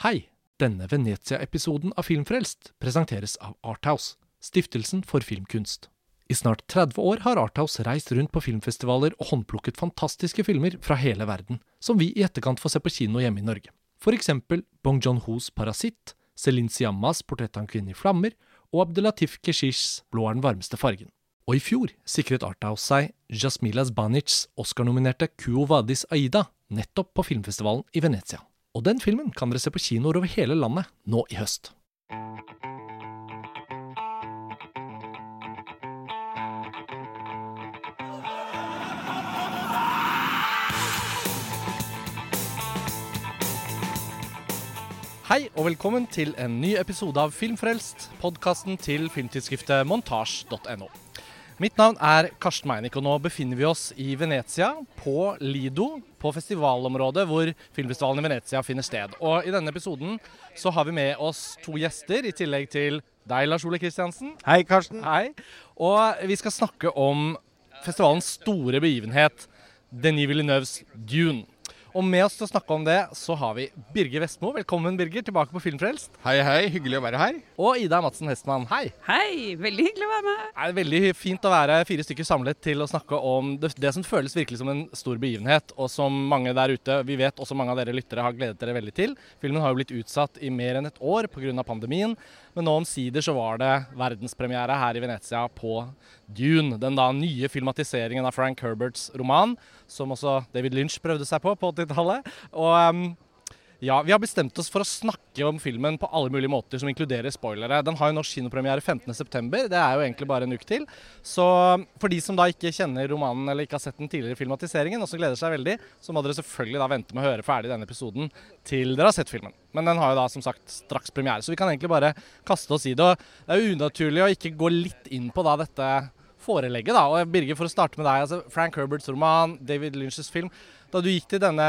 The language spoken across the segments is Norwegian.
Hei! Denne Venezia-episoden av Filmfrelst presenteres av Arthouse, stiftelsen for filmkunst. I snart 30 år har Arthouse reist rundt på filmfestivaler og håndplukket fantastiske filmer fra hele verden, som vi i etterkant får se på kino hjemme i Norge. For eksempel Bong John-hos Parasitt, Celine Siammas Portrett av en kvinne i flammer og Abdelatif Keshishs Blå er den varmeste fargen. Og i fjor sikret Arthouse seg Jasmilas Banics Oscar-nominerte Kuo Vadis Aida nettopp på filmfestivalen i Venezia. Og den filmen kan dere se på kinoer over hele landet nå i høst. Hei og velkommen til en ny episode av Filmfrelst, podkasten til filmtidsskriftet montasj.no. Mitt navn er Karsten Meinick, og nå befinner vi oss i Venezia, på Lido, på festivalområdet hvor filmfestivalen i Venezia finner sted. Og i denne episoden så har vi med oss to gjester, i tillegg til deg, Lars Ole Kristiansen. Hei, Karsten. Hei. Og vi skal snakke om festivalens store begivenhet, Denis Villeneuves Dune. Og med oss til å snakke om det, så har vi Birger Vestmo. Velkommen, Birger, tilbake på Filmfrelst. Hei, hei. Hyggelig å være her. Og Ida Madsen Hestmann. Hei. Hei, veldig hyggelig å være med. Det er veldig fint å være fire stykker samlet til å snakke om det, det, som føles virkelig som en stor begivenhet, og som mange der ute, vi vet også mange av dere lyttere, har gledet dere veldig til. Filmen har jo blitt utsatt i mer enn et år pga. pandemien, men nå omsider så var det verdenspremiere her i Venezia på Dune. Den da nye filmatiseringen av Frank Herberts roman, som også David Lynch prøvde seg på på 80-tallet. Og um, ja, Vi har bestemt oss for å snakke om filmen på alle mulige måter, som inkluderer spoilere. Den har jo norsk kinopremiere 15.9. Det er jo egentlig bare en uke til. Så for de som da ikke kjenner romanen eller ikke har sett den tidligere filmatiseringen, og som gleder seg veldig, så må dere selvfølgelig da vente med å høre ferdig denne episoden til dere har sett filmen. Men den har jo da som sagt straks premiere, så vi kan egentlig bare kaste oss i det. Og det er jo unaturlig å ikke gå litt inn på da dette forelegget, da. Og Birger, for å starte med deg. altså Frank Herberts roman, David Lynch's film. Da du gikk til denne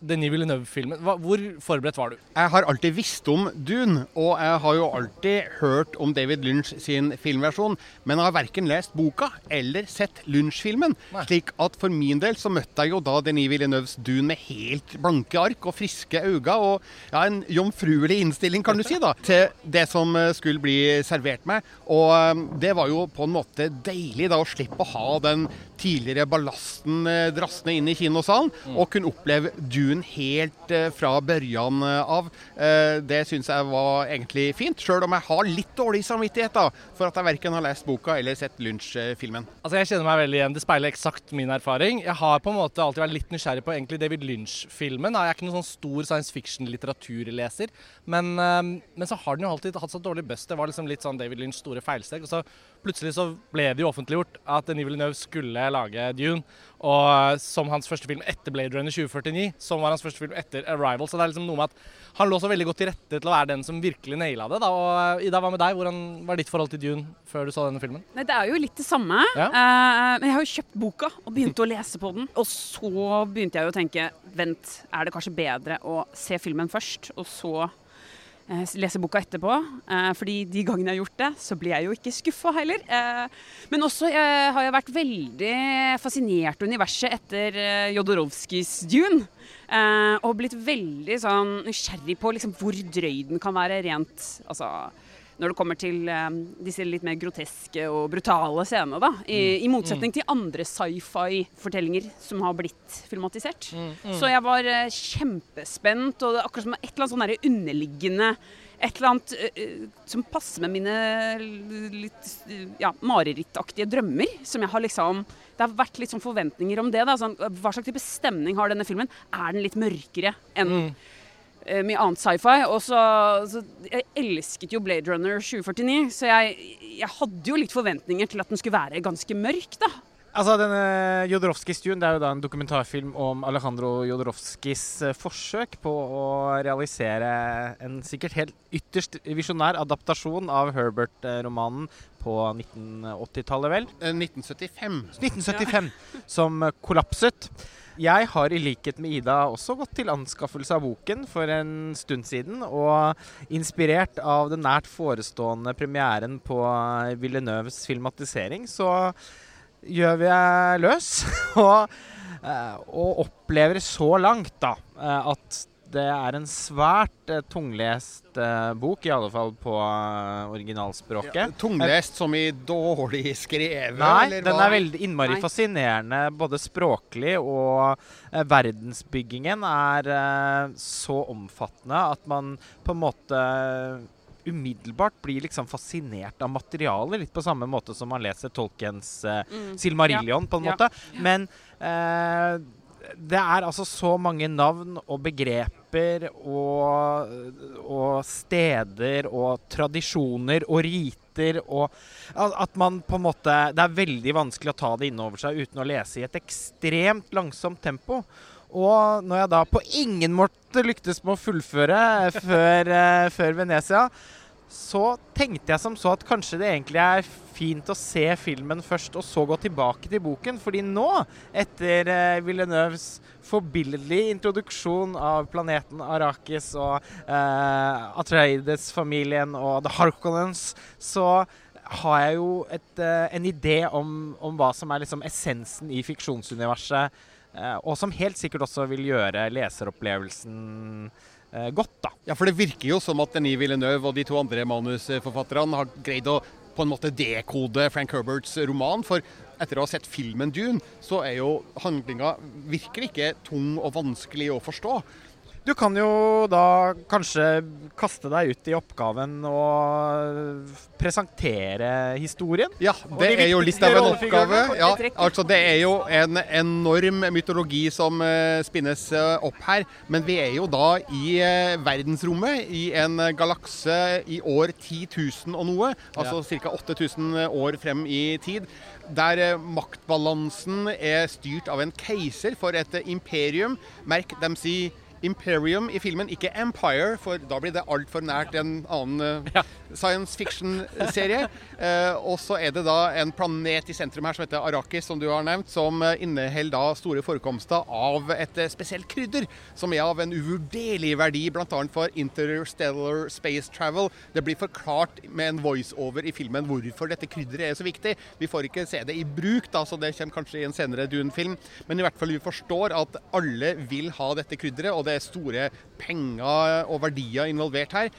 Denis Villeneuve-filmen, hvor forberedt var du? Jeg har alltid visst om Dune, og jeg har jo alltid hørt om David Lynch sin filmversjon, men jeg har verken lest boka eller sett Lynch-filmen. Slik at for min del så møtte jeg jo da Denis Villeneuves Dune med helt blanke ark og friske øyne, og ja, en jomfruelig innstilling, kan du si, da, til det som skulle bli servert meg. Og det var jo på en måte deilig da å slippe å ha den tidligere ballasten drassende inn i kinosalen, og kunne oppleve Dune helt eh, fra børjan av. Eh, det syns jeg var egentlig fint, sjøl om jeg har litt dårlig samvittighet da, for at jeg verken har lest boka eller sett Lynch-filmen. Altså Jeg kjenner meg veldig igjen. Det speiler eksakt min erfaring. Jeg har på en måte alltid vært litt nysgjerrig på egentlig David Lynch-filmen. Jeg er ikke noen sånn stor science fiction-litteraturleser, men, men, så har den jo alltid hatt så dårlig bust. Det var liksom litt sånn David Lynch store feilsteg. og så Plutselig så ble det jo offentliggjort at Denis Villeneuve skulle lage Dune. Og som hans første film etter Blade Runner 2049, som var hans første film etter Arrival. Så det er liksom noe med at han lå så veldig godt til rette til å være den som virkelig naila det. Da. Og Ida, hva med deg? Hvordan var ditt forhold til Dune før du så denne filmen? Nei, Det er jo litt det samme. Ja. Uh, men jeg har jo kjøpt boka og begynte å lese på den. Og så begynte jeg jo å tenke vent, er det kanskje bedre å se filmen først, og så Eh, lese boka etterpå. Eh, fordi de gangene jeg har gjort det, så blir jeg jo ikke skuffa heller. Eh, men også jeg har jeg vært veldig fascinert av universet etter Jodorowskis Dune. og blitt veldig sånn nysgjerrig på liksom hvor drøy den kan være rent altså, når det kommer til um, disse litt mer groteske og brutale scenene. da, I, mm. i motsetning mm. til andre sci-fi-fortellinger som har blitt filmatisert. Mm. Så jeg var uh, kjempespent, og det er akkurat som et eller annet sånn underliggende et eller annet som passer med mine litt ja, marerittaktige drømmer. Som jeg har liksom Det har vært litt sånn forventninger om det. da, sånn, Hva slags type stemning har denne filmen? Er den litt mørkere enn mm Eh, mye annet sci-fi. Og så, så, Jeg elsket jo Blade Runner 2049, så jeg, jeg, hadde jo litt forventninger til at den skulle være ganske mørk, da. Altså, denne Jodorowskis Dune det er jo da en dokumentarfilm om Alejandro Jodorowskis eh, forsøk på å realisere en sikkert helt ytterst visjonær adaptasjon av Herbert-romanen på 1980-tallet, vel? 1975. Eh, 1975, ja. Som kollapset. Jeg har i likhet med Ida også gått til anskaffelse av boken for en stund siden. Og inspirert av den nært forestående premieren på Villeneuves filmatisering, så gjør vi løs. og, eh, og opplever så langt da, at det er en svært uh, tunglest uh, bok, i alle fall på uh, originalspråket. Ja, tunglest som i dårlig skrevet? Nei, den er veldig innmari Nei. fascinerende både språklig og verdensbyggingen er så omfattende at man på en måte umiddelbart blir liksom fascinert av materialet. Litt på samme måte som man leser Tolkens mm. Silmarillion, ja. på en måte. Ja. Men det er altså så mange navn og begreper og, og, steder og tradisjoner og riter og at man på en måte Det er veldig vanskelig å ta det innover seg uten å lese i et ekstremt langsomt tempo. Og når jeg da på ingen måte lyktes med å fullføre før, uh, før Venezia, så tenkte jeg som så at kanskje det egentlig er fint å se filmen først, og så gå tilbake til boken. Fordi nå, etter uh, Villeneuves forbilledlige introduksjon av planeten Arrakis og eh, Atreides-familien og The Harkonnens, så har jeg jo et, uh, en idé om, om, hva som er liksom essensen i fiksjonsuniverset, Eh, og som helt sikkert også vil gjøre leseropplevelsen eh, godt. da. Ja, For det virker jo som at Denis Villeneuve og de to andre manusforfatterne har greid å på en måte dekode Frank Herberts roman. For etter å ha sett filmen Dune, så er jo handlinga virkelig ikke tung og vanskelig å forstå. Du kan jo da kanskje kaste deg ut i oppgaven og presentere historien? Ja, det er jo litt av en oppgave. Ja, altså Det er jo en enorm mytologi som uh, spinnes uh, opp her. Men vi er jo da i uh, verdensrommet, i en galakse i år 10 000 og noe. Altså ja. ca. 8000 år frem i tid. Der maktbalansen er styrt av en keiser for et imperium. Merk dem si Imperium i filmen, ikke Empire, for da blir det altfor nært en annen uh, science fiction-serie. uh, og så er det da en planet i sentrum her som heter Arrakis, som du har nevnt, som uh, inneholder da store forekomster av et spesielt krydder, som er av en uvurderlig verdi, bl.a. for interstellar space travel. Det blir forklart med en voiceover i filmen hvorfor dette krydderet er så viktig. Vi får ikke se det i bruk, da, så det kommer kanskje i en senere Dune-film, men i hvert fall vi forstår at alle vil ha dette krydderet. og det det er store penger og verdier involvert her.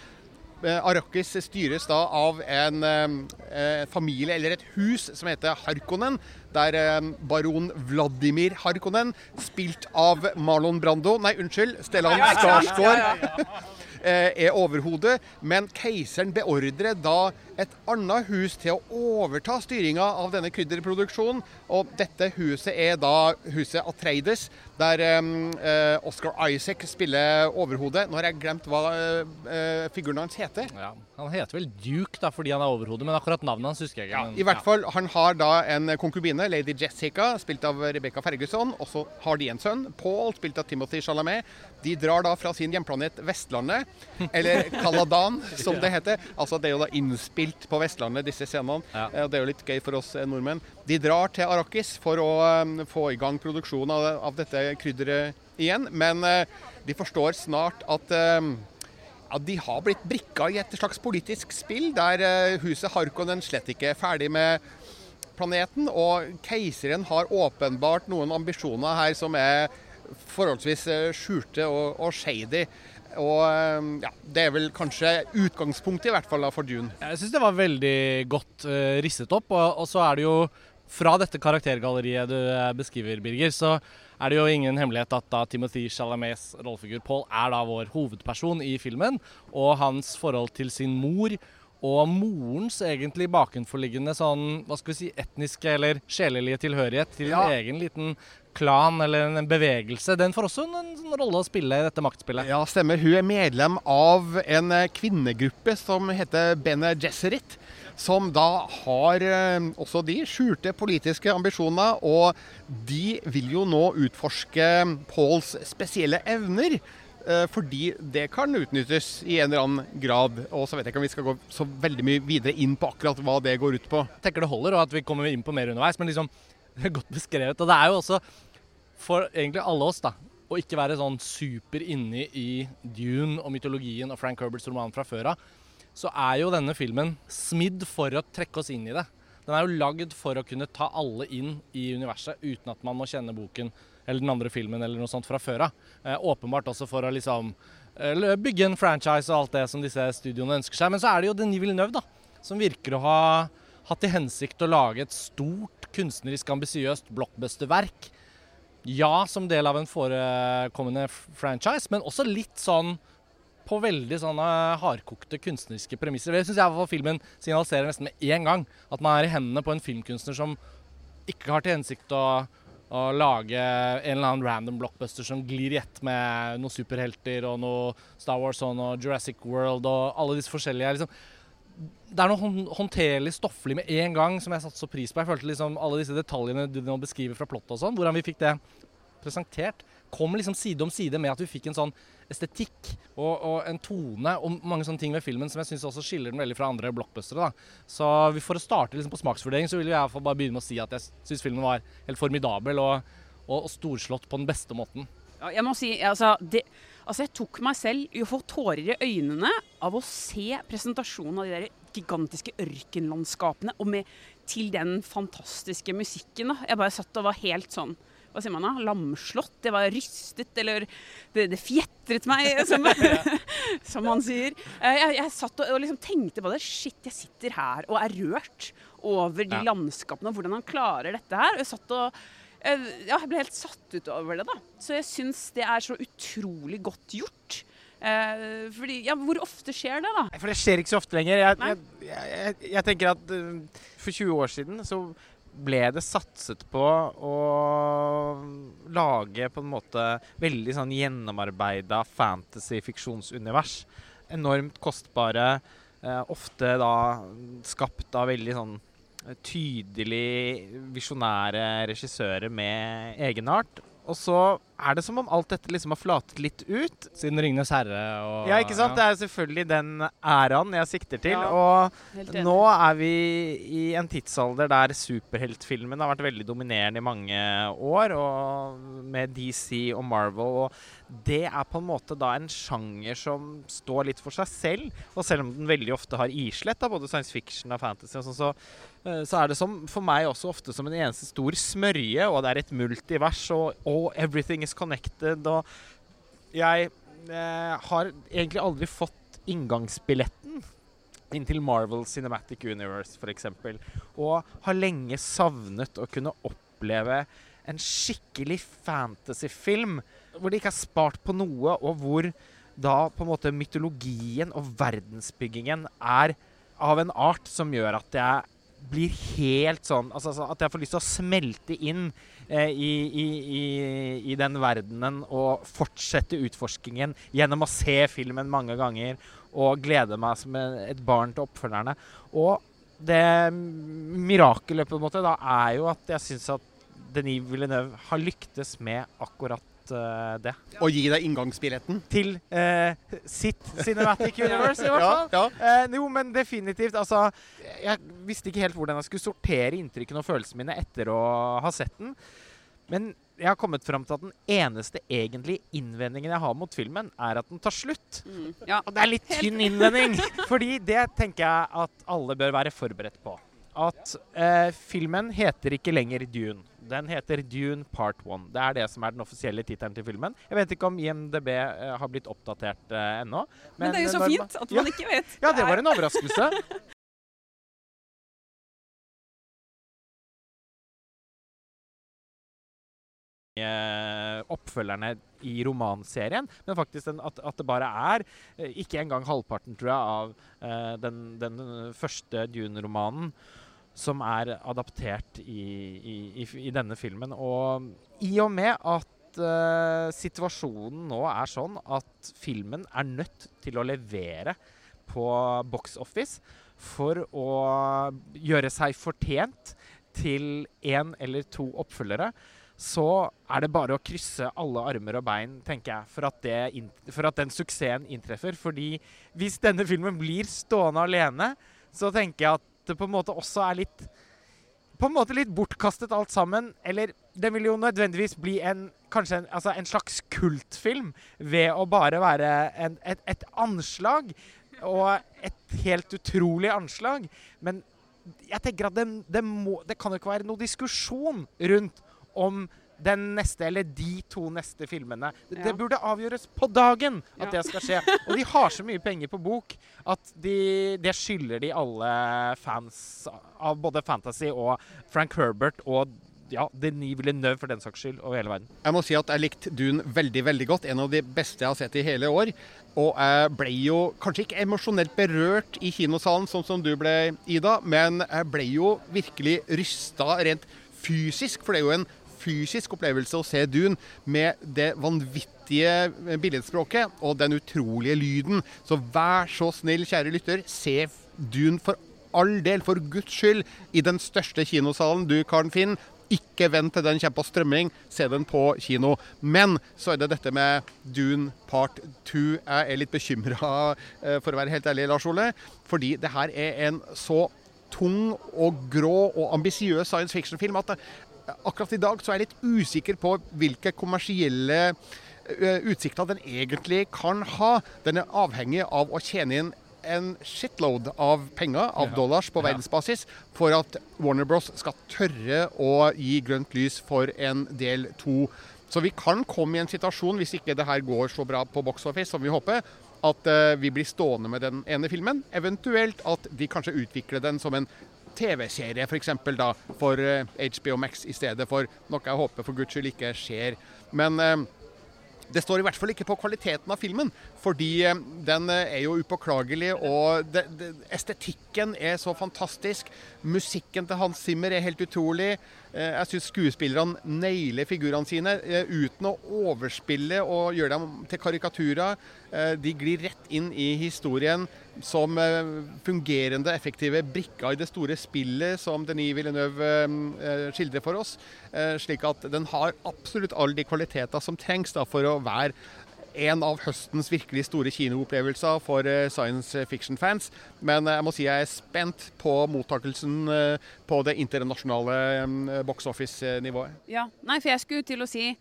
Eh, Arrakis styres da av en eh, familie eller et hus som heter Harkonnen. Der eh, baron Vladimir Harkonnen, spilt av Marlon Brando Nei, unnskyld, Stellan Skarsgård, eh, er overhodet. Men keiseren beordrer da et annet hus til å overta styringa av denne krydderproduksjonen. Og dette huset er da huset Atreides, der um, Oscar Isaac spiller overhodet. Nå har jeg glemt hva uh, figuren hans heter. Ja, han heter vel Duke da, fordi han er overhodet, men akkurat navnet hans husker jeg ikke. Ja, I hvert fall, Han har da en konkubine, lady Jessica, spilt av Rebecca Ferguson. Og så har de en sønn, Paul, spilt av Timothy Chalamet. De drar da fra sin hjemplanet Vestlandet, eller Kaladan, som det heter. Altså, Det er jo da innspilt spilt på Vestlandet, disse scenene. Ja. Eh, det er jo litt gøy for oss eh, nordmenn. De drar til Arrakis for å um, få i gang produksjonen av, av, dette krydderet igjen. Men de forstår snart at ja, de har blitt brikka i et slags politisk spill, der huset Harkonnen slett ikke er ferdig med planeten. Og keiseren har åpenbart noen ambisjoner her som er forholdsvis skjulte og, og shady. Og ehm, ja, Det er vel kanskje utgangspunktet i hvert fall for Dune. Jeg syns det var veldig godt uh, risset opp. Og, og, så er det jo fra dette karaktergalleriet du eh, beskriver, Birger, så er det jo ingen hemmelighet at da Timothy Chalamets rollefigur Paul er da vår hovedperson i filmen. Og hans forhold til sin mor og morens egentlig bakenforliggende sånn, hva skal vi si, etniske eller sjelelige tilhørighet til ja. en egen liten klan eller en bevegelse, den får også en, en rolle å spille i dette maktspillet. Ja, stemmer. Hun er medlem av en eh, kvinnegruppe som heter Bene Gesserit. Som da har eh, også de skjulte politiske ambisjoner. Og de vil jo nå utforske Pauls spesielle evner. Eh, fordi det kan utnyttes i en eller annen grad. Og så vet jeg ikke om vi skal gå så veldig mye videre inn på akkurat hva det går ut på. Jeg tenker det holder, og at vi kommer inn på mer underveis. Men liksom det er godt beskrevet. Og det er jo også for egentlig alle oss, da, å ikke være sånn super inni i Dune og mytologien og Frank Herberts roman fra før av, så er jo denne filmen smidd for å trekke oss inn i det. Den er jo lagd for å kunne ta alle inn i universet uten at man må kjenne boken eller den andre filmen eller noe sånt fra før av. Eh, åpenbart også for å liksom eh, bygge en franchise og alt det som disse studioene ønsker seg. Men så er det jo Denis Villeneuve, da, som virker å ha hatt til hensikt å lage et stort, kunstnerisk ambisiøst blockbusterverk. Ja, som del av en forekommende franchise, men også litt sånn på veldig sånne hardkokte kunstneriske premisser. Det syns jeg i hvert fall filmen signaliserer nesten med en gang. At man er i hendene på en filmkunstner som ikke har til hensikt å, å lage en eller annen random blockbuster som glir i ett med noen superhelter og noe Star Wars og noe Jurassic World og alle disse forskjellige liksom. Det er noe håndterlig stofflig med en gang som jeg satte så pris på. Jeg følte liksom alle disse detaljene du nå beskriver fra plottet og sånn, hvordan vi fikk det presentert, kom liksom side om side med at du fikk en sånn estetikk og, og, en tone og mange sånne ting ved filmen som jeg syns også skiller den veldig fra andre blockbustere. da. Så for å starte liksom på smaksvurdering så vil jeg bare begynne med å si at jeg syns filmen var helt formidabel og, og, og, storslått på den beste måten. Ja, jeg må si, altså, det, altså Jeg tok meg selv i å få tårer i øynene av å se presentasjonen av de der gigantiske ørkenlandskapene og med, til den fantastiske musikken. da. Jeg bare satt og var helt sånn hva sier man da, lamslått. Det var rystet, eller det, det fjetret meg, som, som, man sier. Eh, jeg, jeg satt og, og, liksom tenkte på det. Shit, jeg sitter her og er rørt over de ja. landskapene og hvordan han klarer dette her. Og jeg satt og eh, ja, jeg ble helt satt ut over det, da. Så jeg syns det er så utrolig godt gjort. Eh, fordi, ja, Hvor ofte skjer det, da? For det skjer ikke så ofte lenger. Jeg, jeg, jeg, jeg tenker at uh, for 20 år siden så ble det satset på å lage på en måte veldig sånn gjennomarbeida fantasy-fiksjonsunivers. Enormt kostbare, eh, ofte da skapt av veldig sånn tydelig visjonære regissører med egenart. Og så er det som om alt dette liksom har flatet litt ut. Siden 'Ringenes herre' og Ja, ikke sant. Ja. Det er selvfølgelig den æraen jeg sikter til. Ja, og nå er vi i en tidsalder der superheltfilmen har vært veldig dominerende i mange år. Og med DC og Marvel. Og det er på en måte da en sjanger som står litt for seg selv. Og selv om den veldig ofte har islett av både science fiction og fantasy, og sånn, så så er det som, for meg også ofte som en eneste stor smørje, og det er et multivers, og, og everything is connected. Og jeg eh, har egentlig aldri fått inngangsbilletten inn til Marvel Cinematic Universe, f.eks. Og har lenge savnet å kunne oppleve en skikkelig fantasyfilm hvor det ikke er spart på noe, og hvor da på en måte mytologien og verdensbyggingen er av en art som gjør at jeg blir helt sånn altså, altså, At jeg får lyst til å smelte inn eh, i, i, i, i, den verdenen og fortsette utforskingen gjennom å se filmen mange ganger og glede meg som et barn til oppfølgerne. Og det mirakelet på en måte da er jo at jeg syns at Denis Villeneuve har lyktes med akkurat uh, det. Og gi deg inngangsbilletten? Til uh, sitt Cinematic Universe, i hvert fall. Ja, ja. Uh, jo, men definitivt. Altså, jeg visste ikke helt hvordan jeg skulle sortere inntrykkene og følelsene mine etter å ha sett den. Men jeg har kommet fram til at den eneste egentlige innvendingen jeg har mot filmen, er at den tar slutt. Mm, ja. Og det er litt tynn innvending. fordi det tenker jeg at alle bør være forberedt på. At eh, filmen heter ikke lenger Dune. Den heter Dune Part 1. Det er det som er den offisielle tittelen til filmen. Jeg vet ikke om IMDb eh, har blitt oppdatert eh, ennå. Men, men, det er jo så fint at man ja, ikke vet. Ja, det var en overraskelse. oppfølgerne i romanserien, men faktisk den, at, at, det bare er ikke engang halvparten, tror jeg, av uh, den, den, første Dune-romanen som er adaptert i, i, i, denne filmen. Og i og med at uh, situasjonen nå er sånn at filmen er nødt til å levere på box office for å gjøre seg fortjent til én eller to oppfølgere, så er det bare å krysse alle armer og bein, tenker jeg, for at, for at den suksessen inntreffer. Fordi hvis denne filmen blir stående alene, så tenker jeg at det på en måte også er litt På en måte litt bortkastet alt sammen. Eller det vil jo nødvendigvis bli en kanskje en, altså en slags kultfilm ved å bare være en, et, et anslag. Og et helt utrolig anslag. Men jeg tenker at det, det, må, det kan jo ikke være noe diskusjon rundt om den neste, eller de to neste filmene. Det, ja. det burde avgjøres på dagen at ja. det skal skje. Og de har så mye penger på bok at de, det skylder de alle fans av både Fantasy og Frank Herbert og ja, Denis Villeneuve for den saks skyld, over hele verden. Jeg må si at jeg likte Dune veldig, veldig godt. En av de beste jeg har sett i hele år. Og jeg ble jo kanskje ikke emosjonelt berørt i kinosalen, sånn som du ble, Ida, men jeg ble jo virkelig rysta rent fysisk. For det er jo en fysisk opplevelse å se Dune med det vanvittige billedspråket og den utrolige lyden. Så vær så snill, kjære lytter, se Dune for all del, for guds skyld, i den største kinosalen du kan finne. Ikke vent til den kommer på strømming, se den på kino. Men så er det dette med Dune part 2. Jeg er litt bekymra, eh, for å være helt ærlig, Lars Ole. Fordi det her er en så tung og grå og ambisiøs science fiction-film at eh, akkurat i dag så er jeg litt usikker på hvilke kommersielle eh, utsikter den egentlig kan ha. Den er avhengig av å tjene inn en shitload av penger, av dollars, på verdensbasis for at Warner Bros skal tørre å gi grønt lys for en del to. Så vi kan komme i en situasjon, hvis ikke det her går så bra på box office som vi håper, at uh, vi blir stående med den ene filmen. Eventuelt at de kanskje utvikler den som en TV-serie f.eks. da, for uh, eh, HBO Max i stedet for noe jeg håper for guds skyld ikke skjer. Men uh, det står i hvert fall ikke på kvaliteten av filmen, fordi eh, den eh, er jo upåklagelig. Og det, det, estetikken er så fantastisk. Musikken til Hans Zimmer er helt utrolig. Eh, jeg syns skuespillerne nailer figurene sine uten å overspille og gjøre dem til karikaturer. De glir rett inn i historien som fungerende, effektive brikker i det store spillet som Denis Villeneuve skildrer for oss. Slik at den har absolutt alle de kvaliteter som trengs for å være en av høstens virkelig store kinoopplevelser for eh, science fiction-fans. Men eh, jeg må si jeg er spent på mottakelsen eh, på det internasjonale box office-nivået. Ja, nei, for jeg skulle til å si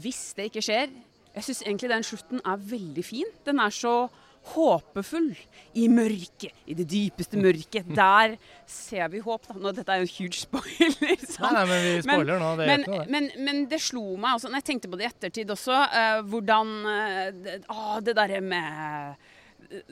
hvis det ikke skjer Jeg syns egentlig den slutten er veldig fin. Den er så håpefull i mørket, i det dypeste mørket. Der ser vi håp. da. Nå, dette er jo en huge spoiler. Nei, nei, men vi spoiler nå. Det men, noe, det. Men, men, det slo meg også, når jeg tenkte på det i ettertid også, uh, hvordan uh, det, uh, det derre med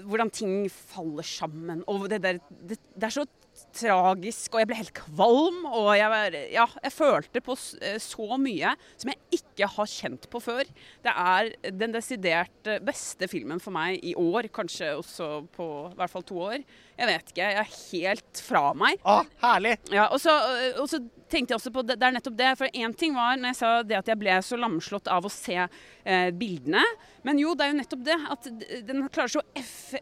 hvordan ting faller sammen. Og det, der, det, det, er så tragisk, og jeg ble helt kvalm. Og jeg, ja, jeg følte på eh, så mye som jeg ikke har kjent på før. Det er den desidert beste filmen for meg i år, kanskje også på i hvert fall to år. Jeg vet ikke. Jeg er helt fra meg. Å, herlig! Ja, og så, og så tenkte jeg også på det, det er nettopp det. For én ting var når jeg sa det at jeg ble så lamslått av å se eh, bildene. Men jo, det er jo nettopp det. At den klarer så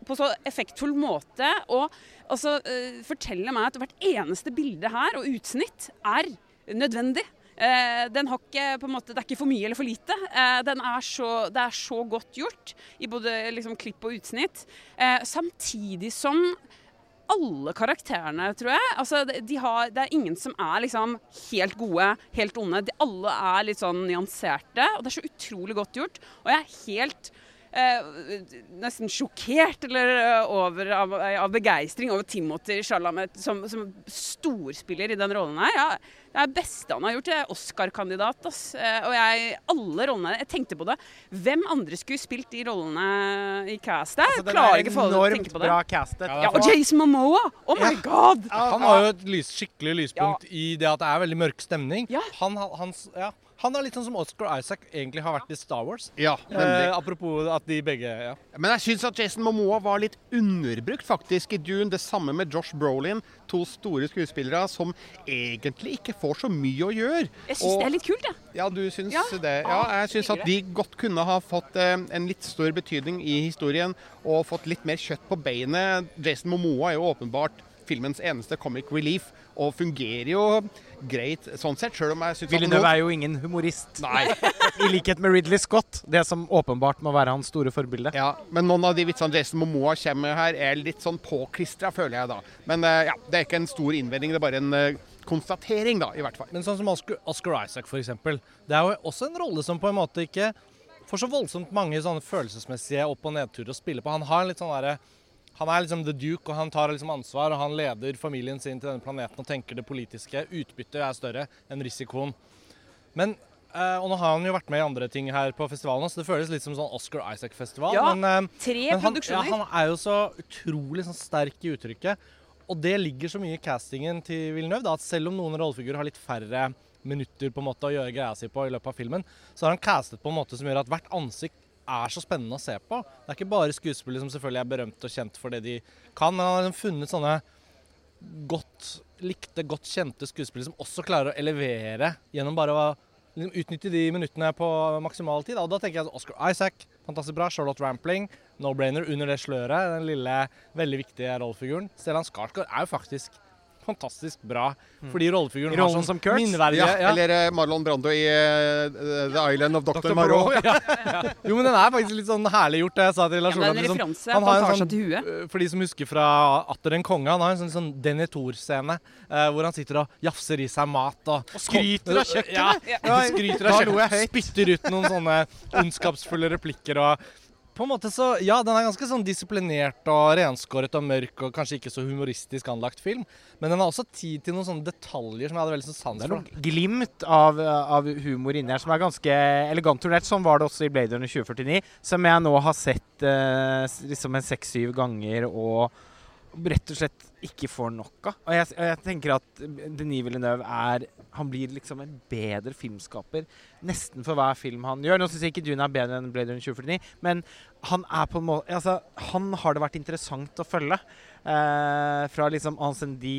på så effektfull måte å altså, eh, fortelle meg at hvert eneste bilde her og utsnitt er nødvendig. Eh, den har ikke, på en måte, Det er ikke for mye eller for lite. Eh, er så, det er så godt gjort i både liksom, klipp og utsnitt. Eh, samtidig som alle karakterene, tror jeg. Altså, de har, det er ingen som er liksom helt gode, helt onde. De alle er litt sånn nyanserte, og det er så utrolig godt gjort. Og jeg er helt eh, nesten sjokkert eller eh, over av, av begeistring over Timothy Chalamet som, som, storspiller i den rollen her. Ja, det er beste han har gjort. Er Oscar-kandidat. Eh, og jeg, alle rollene Jeg tenkte på det. Hvem andre skulle spilt de rollene i castet? Altså, Klarer ikke å tenke på det. Bra castet. Ja, og Jason Momoa! Oh my god! Han har jo et lys, skikkelig lyspunkt i det at det er veldig mørk stemning. Han, hans, ja. Han er litt sånn som Oscar Isaac egentlig har vært i Star Wars. Ja, eh, Apropos at de begge ja. Men jeg syns at Jason Momoa var litt underbrukt faktisk i Dune. Det samme med Josh Brolin. To store skuespillere som egentlig ikke får så mye å gjøre. Jeg syns det er litt kult, jeg. Ja. ja, du syns ja. det. Ja, jeg syns at de godt kunne ha fått eh, en litt større betydning i historien og fått litt mer kjøtt på beinet. Jason Momoa er jo åpenbart filmens eneste comic relief og fungerer jo greit sånn sett. Selv om jeg syns Villeneuve er jo ingen humorist. Nei. I likhet med Ridley Scott, det som åpenbart må være hans store forbilde. Ja, men noen av de vitsene Jason Momoa kommer med her, er litt sånn påklistra, føler jeg da. Men uh, ja, det er ikke en stor innvending, det er bare en uh, konstatering, da, i hvert fall. Men sånn som Oscar, Oscar Isaac, f.eks. Det er jo også en rolle som på en måte ikke får så voldsomt mange sånne følelsesmessige opp- og nedturer å spille på. Han har litt sånn derre han er liksom the duke, og han tar liksom ansvar. og Han leder familien sin til denne planeten og tenker det politiske. Utbyttet er større enn risikoen. Men Uh, og nå har han jo vært med i andre ting her på festivalen, så det føles litt som sånn Oscar Isaac-festival. Ja, men, uh, tre men han, produksjoner. Ja, han er jo så utrolig sånn, sterk i uttrykket. Og det ligger så mye i castingen til Villeneuve, da, at selv om noen rollefigurer har litt færre minutter på en måte å gjøre greia si på i løpet av filmen, så har han castet på en måte som gjør at hvert ansikt er så spennende å se på. Det er ikke bare skuespillere som selvfølgelig er berømt og kjent for det de kan, men han har liksom funnet sånne godt likte, godt kjente skuespillere som også klarer å elevere gjennom bare å liksom, utnytte de minuttene på maksimal tid. Og da tenker jeg Oscar Isaac, fantastisk bra. Charlotte Rampling, no-brainer under det sløret. Den lille, veldig viktige rollefiguren. Stellan Skarsgård er jo faktisk fantastisk bra. Mm. Fordi rollefiguren har sånn minneverdige ja, ja. Eller uh, Marlon Brando i uh, The Island of Dr. Dr. Moreau. ja. Jo, men den er faktisk litt sånn herlig gjort, det jeg sa til Lars Olav. Liksom, han har en sånn, For de som husker fra Atter en konge, han har en sånn, sånn Denitor-scene uh, hvor han sitter og jafser i seg mat og, og skryter av kjøkkenet! Ja, skryter av kjøkkenet. Spytter ut noen sånne ondskapsfulle replikker og på en måte så, Ja, den er ganske sånn disiplinert og renskåret og mørk og kanskje ikke så humoristisk anlagt film. Men den har også tid til noen sånne detaljer som jeg hadde veldig sånn sans for. Det er noen glimt av, av, humor inni her som er ganske elegant turnert. Sånn var det også i Blade Runner 2049, som jeg nå har sett eh, liksom en seks-syv ganger og rett og slett ikke får nok av. Og jeg, jeg, tenker at Denis Villeneuve er Han blir liksom en bedre filmskaper nesten for hver film han gjør. Nå syns jeg ikke Dune er bedre enn Blade Runner 2049, men han er på en måte Altså, han har det vært interessant å følge. Eh, fra liksom Ancendi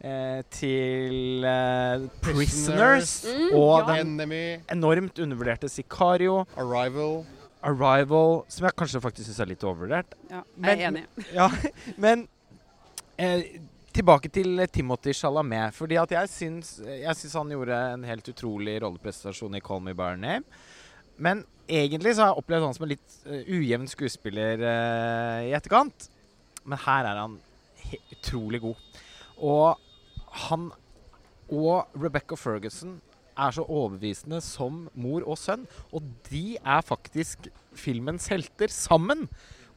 eh, til eh, Prisoners, mm, og ja. den Enemy. enormt undervurderte Sicario. Arrival. Arrival, som jeg kanskje faktisk syns er litt overvurdert. Ja, jeg er enig. ja, men Eh, tilbake til Timothy Chalamet. fordi at jeg syns, jeg syns han gjorde en helt utrolig rolleprestasjon i 'Call Me By Name'. Men egentlig så har jeg opplevd han som en litt uh, ujevn skuespiller uh, i etterkant. Men her er han utrolig god. Og han og Rebecca Ferguson er så overbevisende som mor og sønn. Og de er faktisk filmens helter sammen.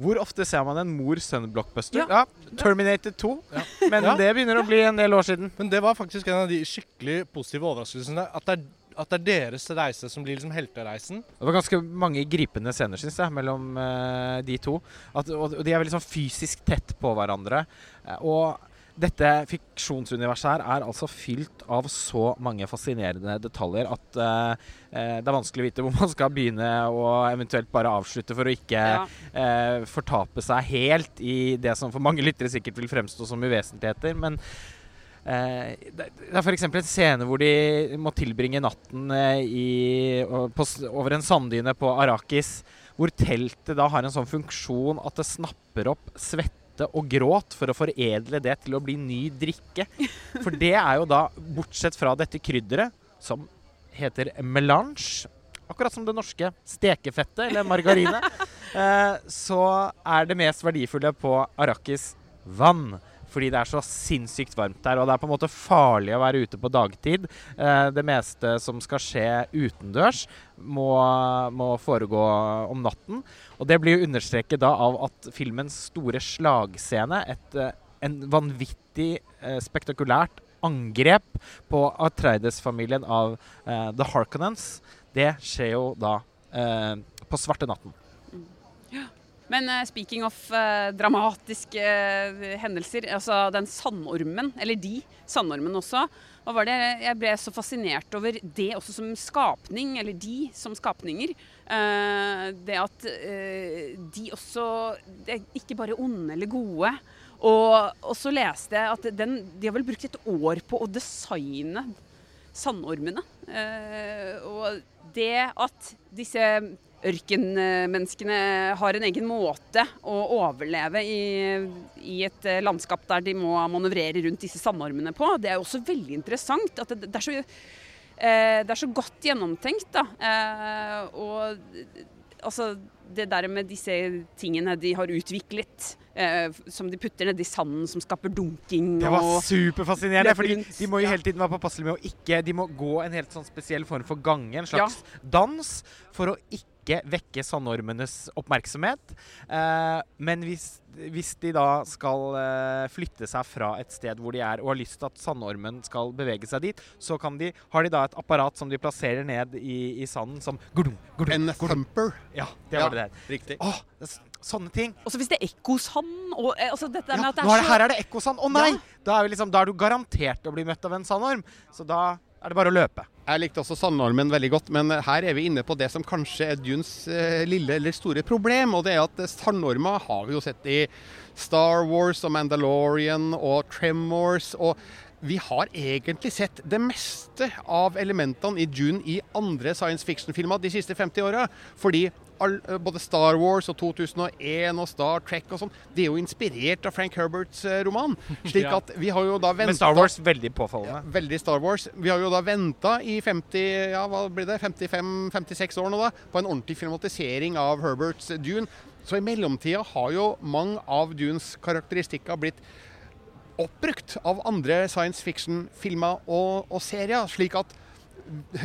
Hvor ofte ser man en mor-sønn-blockbuster? Ja. ja. Terminated 2. Ja. Men det begynner å bli en del år siden. Men det var faktisk en av de skikkelig positive overraskelsene. At det er at det er deres reise som blir liksom heltereisen. Det var ganske mange gripende scener synes jeg, mellom uh, de to. At, og, de er veldig sånn fysisk tett på hverandre. Uh, og dette fiksjonsuniverset her er altså fylt av så mange fascinerende detaljer at uh, det er vanskelig å vite hvor man skal begynne og eventuelt bare avslutte for å ikke ja. uh, fortape seg helt i det som for mange lyttere sikkert vil fremstå som uvesentligheter. Men uh, det er f.eks. en scene hvor de må tilbringe natten i, på, over en sanddyne på Arrakis, hvor teltet da har en sånn funksjon at det snapper opp svette svette og gråt for å foredle det til å bli ny drikke. For det er jo da, bortsett fra dette krydderet, som heter melange Akkurat som det norske stekefettet eller margarine. Eh, så er det mest verdifulle på Arrakis vann fordi det er så sinnssykt varmt der. Og det er på en måte farlig å være ute på dagtid. Eh, det meste som skal skje utendørs, må, må, foregå om natten. Og det blir jo understreket da av at filmens store slagscene, et, eh, en vanvittig eh, spektakulært angrep på Atreides-familien av The Harkonnens, det skjer jo da på svarte natten. Men uh, speaking of uh, dramatiske uh, hendelser, altså den sandormen, eller de sandormen også. Hva var det? Jeg ble så fascinert over det også som skapning, eller de som skapninger. det at de også det er ikke bare onde eller gode. Og så leste jeg at den, de har vel brukt et år på å designe sandormene. og det at disse ørkenmenneskene har en egen måte å overleve i, i, et eh, landskap der de må manøvrere rundt disse sandormene på. Det er jo også veldig interessant. at det, det, er, så, eh, det er, så, godt gjennomtenkt. da. Eh, og altså det der med disse tingene de har utviklet, eh, som de putter nedi sanden, som skaper dunking Det var superfascinerende. fordi de må jo hele tiden være påpasselige med å ikke De må gå en helt sånn spesiell form for gange, en slags ja. dans, for å ikke ikke vekke sandormenes oppmerksomhet. Eh, men hvis, hvis, de da skal eh, flytte seg fra et sted hvor de er, og har lyst til at sandormen skal bevege seg dit, så de, har de da et apparat som de plasserer ned i, i sanden som gudum, gudum, En thumper. Ja, det var ja, det der. Riktig. Åh, sånne ting. Og så hvis det er ekkosand og, eh, altså dette ja, med at det er så... Her er det ekkosand. Å nei! Ja. Da, er liksom, da, er du garantert å bli møtt av en sandorm. Så da er det bare å løpe. Jeg likte også sandormen veldig godt, men her er vi inne på det som kanskje er Dunes eh, lille eller store problem. Og det er at sandormer har vi jo sett i Star Wars og Mandalorian og Tremors. og vi har egentlig sett det meste av elementene i Dune i andre science fiction-filmer de siste 50 åra. Fordi eh, både Star Wars og 2001 og Star Trek og sånn, det er jo inspirert av Frank Herberts eh, roman. Slik at vi har jo da venta Men Star Wars veldig påfallende. Ja, veldig Star Wars. Vi har jo da venta i 50, ja, hva blir det, 55-56 år nå da, på en ordentlig filmatisering av Herberts Dune. Så i mellomtida har jo mange av Dunes karakteristikker blitt oppbrukt av andre science fiction-filmer og, og serier. slik at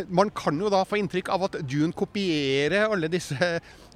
man kan jo da få inntrykk av at Dune kopierer alle disse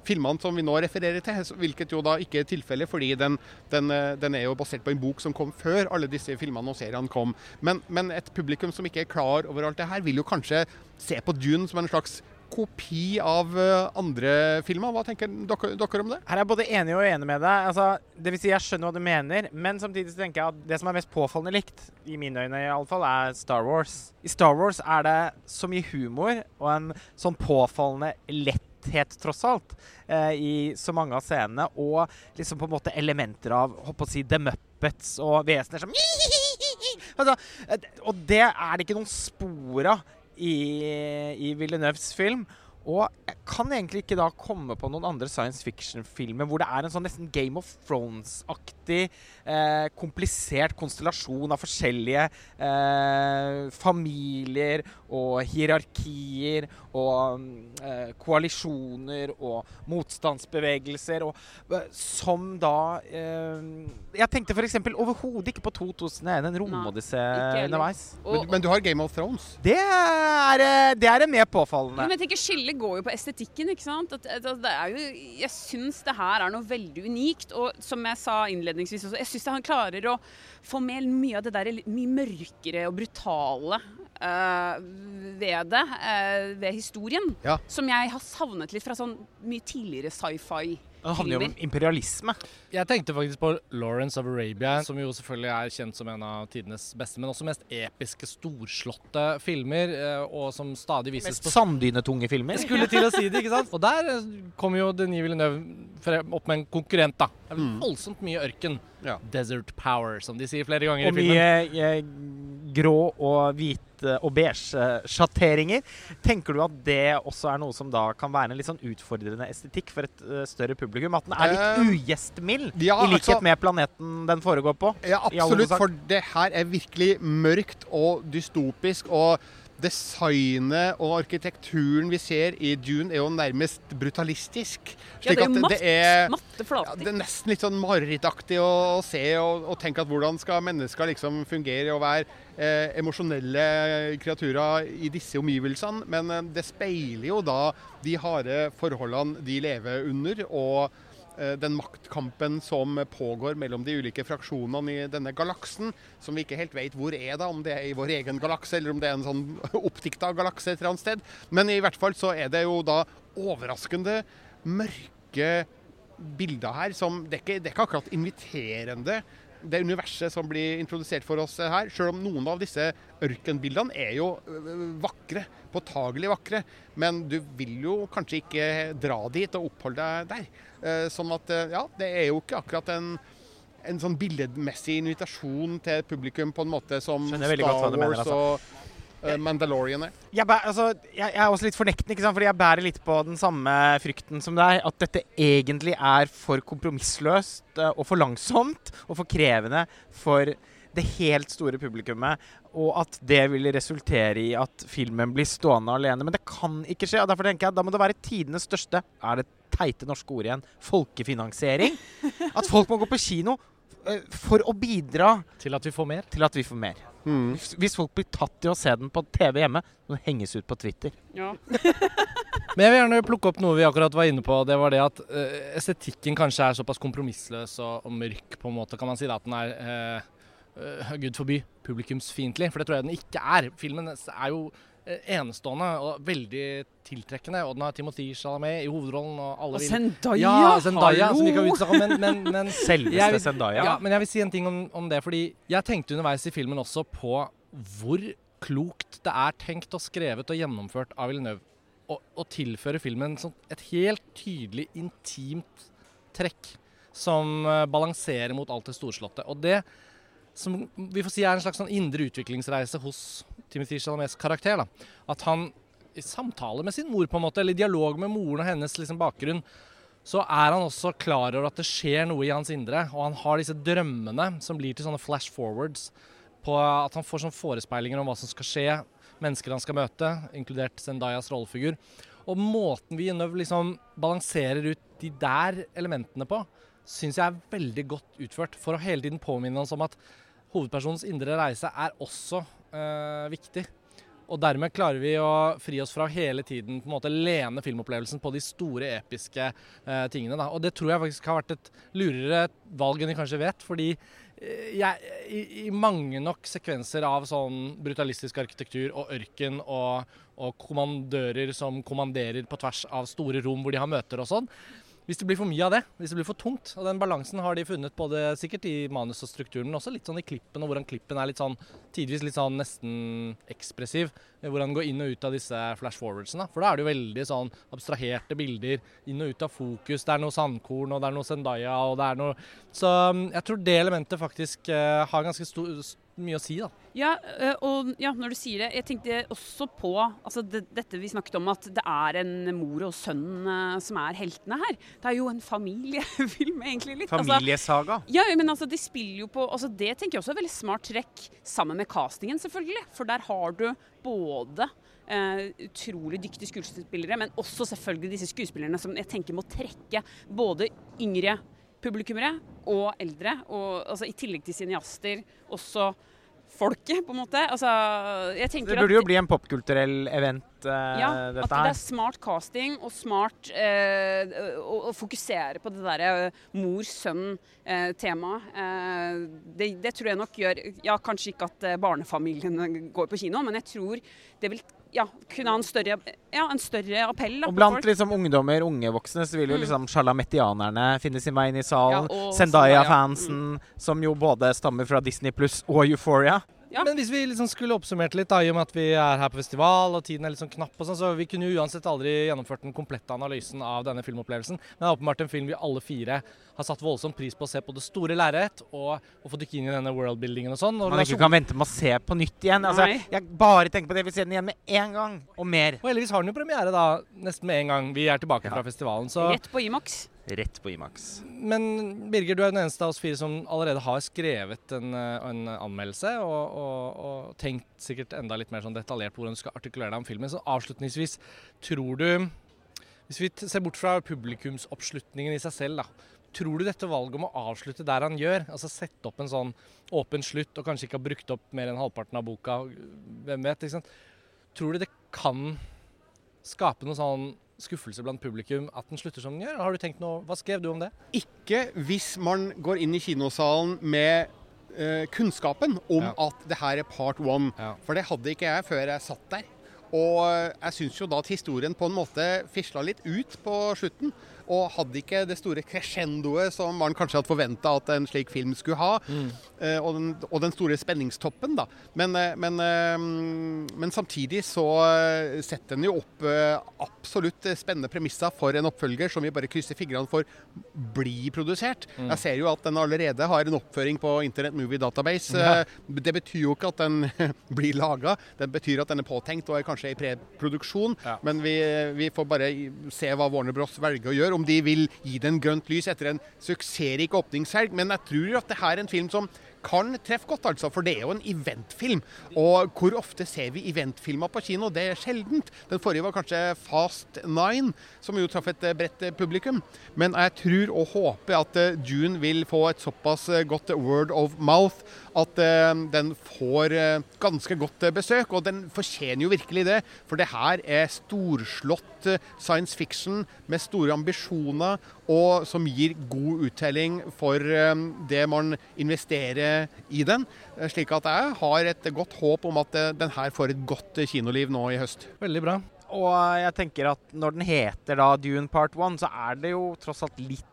filmene som vi nå refererer til, hvilket jo da ikke er tilfellet, fordi den, den, den, er jo basert på en bok som kom før alle disse filmene og seriene kom. Men, men, et publikum som ikke er klar over alt det her, vil jo kanskje se på Dune som en slags kopi av eh, andre filmer. Hva tenker dere, dere, om det? Her er jeg både enig og uenig med deg. Altså, det vil si jeg skjønner hva du mener, men samtidig tenker jeg at det som er mest påfallende likt, i mine øyne iallfall, er Star Wars. I Star Wars er det så mye humor og en sånn påfallende letthet tross alt, eh, i så mange av scenene. Og liksom på en måte elementer av håper å si, The Muppets og vesener som altså, eh, Og det er det ikke noen spor av i, i Villeneuves film. Og jeg kan egentlig ikke da komme på noen andre science fiction-filmer hvor det er en sånn nesten Game of Thrones-aktig eh, komplisert konstellasjon av forskjellige eh, familier og hierarkier og eh, koalisjoner og motstandsbevegelser og eh, som da eh, Jeg tenkte f.eks. overhodet ikke på 2001, en romodyssé underveis. Men, men, du har Game of Thrones? Det er, eh, det er mer påfallende. Men jeg tenker skille går jo på estetikken, ikke sant. At, at det er jo, jeg syns det her er noe veldig unikt. Og som jeg sa innledningsvis også, jeg syns han klarer å få med mye av det der mye mørkere og brutale uh, ved det, uh, ved historien. Ja. Som jeg har savnet litt fra sånn mye tidligere sci-fi. Det handler jo om imperialisme. Jeg tenkte faktisk på Lawrence of Arabia, som jo selvfølgelig er kjent som en av tidenes beste, men også mest episke, storslåtte filmer, eh, og som stadig vises mest på Mest sanddynetunge filmer. Jeg skulle til å si det, ikke sant? Og der kommer jo Denis Villeneuve opp med en konkurrent, da. Det er mm. voldsomt mye ørken. Ja. Desert Power, som de sier flere ganger og i filmen. Og mye grå og hvit og beige sjatteringer. Tenker du at det også er noe som da kan være en litt sånn utfordrende estetikk for et uh, større publikum? At den er litt ugjestmild, ja, i likhet altså, med planeten den foregår på? Ja, absolutt. For det her er virkelig mørkt og dystopisk. og designet og arkitekturen vi ser i Dune, er jo nærmest brutalistisk. ja, det er jo matt, det er, matte Ja, det er nesten litt sånn marerittaktig å, å, se og, og, tenke at hvordan skal mennesker liksom fungere og være eh, emosjonelle kreaturer i disse omgivelsene. Men eh, det speiler jo da de harde forholdene de lever under. og den maktkampen som pågår mellom de ulike fraksjonene i denne galaksen, som vi ikke helt vet hvor er, da, om det er i vår egen galakse eller om det er en sånn oppdikta galakse et eller annet sted. Men i hvert fall så er det jo da overraskende mørke bilder her som Det er ikke, det er ikke akkurat inviterende det universet som blir introdusert for oss her, selv om noen av disse ørkenbildene er jo vakre, påtagelig vakre, men du vil jo kanskje ikke dra dit og oppholde deg der. Eh, sånn at eh, ja, det er jo ikke akkurat en, en sånn billedmessig invitasjon til publikum på en måte som Star Wars mener, altså. og uh, Mandalorian er. Jeg, altså, jeg, jeg, er også litt fornektende, ikke sant? fordi jeg bærer litt på den samme frykten som deg. At dette egentlig er for kompromissløst og for langsomt og for krevende for det helt store publikummet, og at det vil resultere i at filmen blir stående alene. Men det kan ikke skje. og derfor tenker jeg Da må det være tidenes største Er det teite norske ordet igjen folkefinansiering. At folk må gå på kino eh, for å bidra Til at vi får mer? Til at vi får mer. Mm. Hvis folk blir tatt i å se den på TV hjemme, så henges ut på Twitter. Ja. Men jeg vil gjerne plukke opp noe vi akkurat var inne på. Det var det at uh, estetikken kanskje er såpass kompromissløs og, og, mørk, på en måte, kan man si. Da, at den er uh, uh, gud forby publikumsfiendtlig. For det tror jeg den ikke er. Filmen er jo enestående og veldig tiltrekkende. Og den har Timothy Chalamet i hovedrollen. Og, alle og Zendaya! Ja, Zendaya som vi kan utsnakke men, men, men Selveste Zendaya. Ja, men jeg vil si en ting om, om, det. Fordi jeg tenkte underveis i filmen også på hvor klokt det er tenkt og skrevet og gjennomført av Villeneuve å, tilføre filmen sånn et helt tydelig intimt trekk som uh, balanserer mot alt det storslåtte. Og det som vi får si er en slags sånn indre utviklingsreise hos Timothy Chalamets karakter. da. At han i samtale med sin mor, på en måte, eller i dialog med moren og hennes liksom, bakgrunn, så er han også klar over at det skjer noe i hans indre. Og han har disse drømmene som blir til sånne flash forwards. På at han får sånne forespeilinger om hva som skal skje mennesker han skal møte, inkludert Zendayas rollefigur. Og måten vi liksom balanserer ut de der elementene på, syns jeg er veldig godt utført. For å hele tiden påminne oss om at hovedpersonens indre reise er også øh, viktig. Og dermed klarer vi å fri oss fra hele tiden på en måte lene filmopplevelsen på de store, episke eh, tingene. Da. Og det tror jeg faktisk har vært et lurere valg enn de kanskje vet. Fordi Eh, jeg, i, i, mange nok sekvenser av sånn brutalistisk arkitektur og ørken og, og, kommandører som kommanderer på tvers av store rom hvor de har møter og sånn, hvis det blir for mye av det, hvis det blir for tungt. Og den balansen har de funnet både sikkert i manus og strukturen, men også litt sånn i klippen, og hvordan klippen er litt sånn tidvis litt sånn nesten ekspressiv. Hvor han går inn og ut av disse flash forwardsene. For da er det jo veldig sånn abstraherte bilder. Inn og ut av fokus. Det er noe sandkorn, og det er noe Zendaya, og det er noe Så mm, jeg tror det elementet faktisk uh, har ganske stor mye å si, da. Ja, og ja, når du sier det, jeg tenkte også på altså det, dette vi snakket om, at det er en mor og sønn som er heltene her. Det er jo en familiefilm, egentlig. litt. Altså, Familiesaga. Altså, ja, men altså, de spiller jo på altså, Det tenker jeg også er veldig smart trekk, sammen med castingen, selvfølgelig. For der har du både Uh, utrolig dyktige skuespillere, men også selvfølgelig disse skuespillerne som jeg tenker må trekke både yngre publikummere og eldre, og altså, i tillegg til cineaster også folket, på en måte. Altså, det burde jo bli en popkulturell event, uh, ja, dette her. At det er smart casting og smart uh, å, å, fokusere på det derre uh, mor-sønn-temaet. Det, det, tror jeg nok gjør Ja, kanskje ikke at barnefamiliene går på kino, men jeg tror det vil ja, kunne ha en større, ja, en større appell. Da, og Blant liksom, ungdommer, unge voksne, så vil jo mm. liksom sjalametianerne finne sin vei inn i salen. Ja, Zendaya-fansen, mm. som jo både stammer fra Disney pluss og Euphoria. Ja. Men hvis vi liksom skulle oppsummert litt, da, i og med at vi er her på festival og tiden er litt sånn knapp, og sånn, så vi kunne jo uansett aldri gjennomført den komplette analysen av denne filmopplevelsen. Men det er åpenbart en film vi alle fire har satt voldsom pris på å se på det store lerret, og, og få dykke inn i denne worldbuildingen og sånn. Og Man ikke kan vente med å se på nytt igjen. Altså, jeg bare tenker på det, jeg vil se den igjen med en gang, og mer. Og heldigvis har den jo premiere da, nesten med en gang vi er tilbake ja. fra festivalen. Så Rett på Imax. Rett på Imax. Men Birger, du er den eneste av oss fire som allerede har skrevet en, eh, en anmeldelse, og, og, og, tenkt sikkert enda litt mer sånn detaljert på hvordan du skal artikulere deg om filmen. Så avslutningsvis, tror du Hvis vi ser bort fra publikumsoppslutningen i seg selv, da. Tror du dette valget om å avslutte der han gjør, altså sette opp en sånn åpen slutt, og kanskje ikke ha brukt opp mer enn halvparten av boka, hvem vet, ikke sant? Tror du det kan skape noe sånn skuffelse blant publikum at den slutter som den gjør? Har du tenkt noe, Hva skrev du om det? Ikke hvis man går inn i kinosalen med uh, kunnskapen om ja. at det her er part one. Ja. For det hadde ikke jeg før jeg satt der. Og jeg syns jo da at historien på en måte fisla litt ut på slutten. Og hadde ikke det store crescendoet som man kanskje hadde forventa at en slik film skulle ha. Mm. Uh, og, den, og, den, store spenningstoppen, da. Men, uh, men, uh, men samtidig så setter den jo opp absolutt spennende premisser for en oppfølger som vi bare krysser fingrene for blir produsert. Mm. Jeg ser jo at den allerede har en oppføring på Internet Movie Database. Ja. Det betyr jo ikke at den blir laga. Det betyr at den er påtenkt og er kanskje i preproduksjon. Ja. Men vi, vi, får bare se hva Warner Bros velger å gjøre om de vil gi den grønt lys etter en suksessrik åpningshelg. Men jeg tror at det her er en film som kan treffe godt, altså. For det er jo en eventfilm. Og hvor ofte ser vi eventfilmer på kino? Det er sjeldent. Den forrige var kanskje Fast Nine, som jo traff et bredt publikum. Men jeg tror og håper at Dune vil få et såpass godt word of mouth at den får ganske godt besøk. Og den fortjener jo virkelig det. For det her er storslått science fiction med store ambisjoner, og som gir god uttelling for det man investerer i den. Eh, slik at jeg har et godt håp om at eh, den her får et godt kinoliv nå i høst. Veldig bra. Og jeg tenker at når den heter da Dune Part 1, så er det jo tross alt litt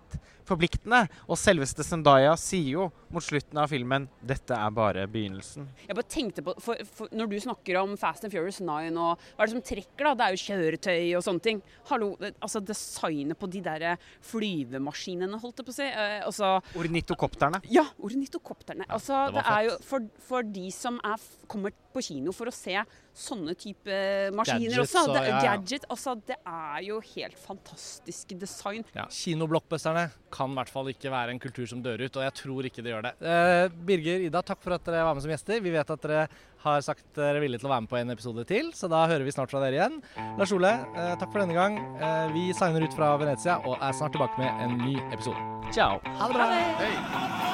forpliktende. Og selveste Zendaya sier jo mot slutten av filmen dette er bare begynnelsen. Jeg bare tenkte på, for, for Når du snakker om Fast and Furious 9 og hva er det som trekker, da? Det er jo kjøretøy og sånne ting. Hallo, altså Designet på de der flyvemaskinene, holdt jeg på å si. Eh, altså, ornitokopterne. Ja, ornitokopterne. Altså, det, det er jo for, for de som er, kommer på kino for å se sånne type maskiner Gadgets, også. Det, ja, ja. gadget, altså, det er jo helt fantastiske design. Ja, Kinoblockbusterne kan i hvert fall ikke være en kultur som dør ut, og jeg tror ikke det gjør det. Eh, Birger, Ida, takk for at dere var med som gjester. Vi vet at dere har sagt dere er villige til å være med på en episode til, så da hører vi snart fra dere igjen. Lars Ole, eh, takk for denne gang. Eh, vi signer ut fra Venezia og er snart tilbake med en ny episode. Ciao. Ha det bra. Hei.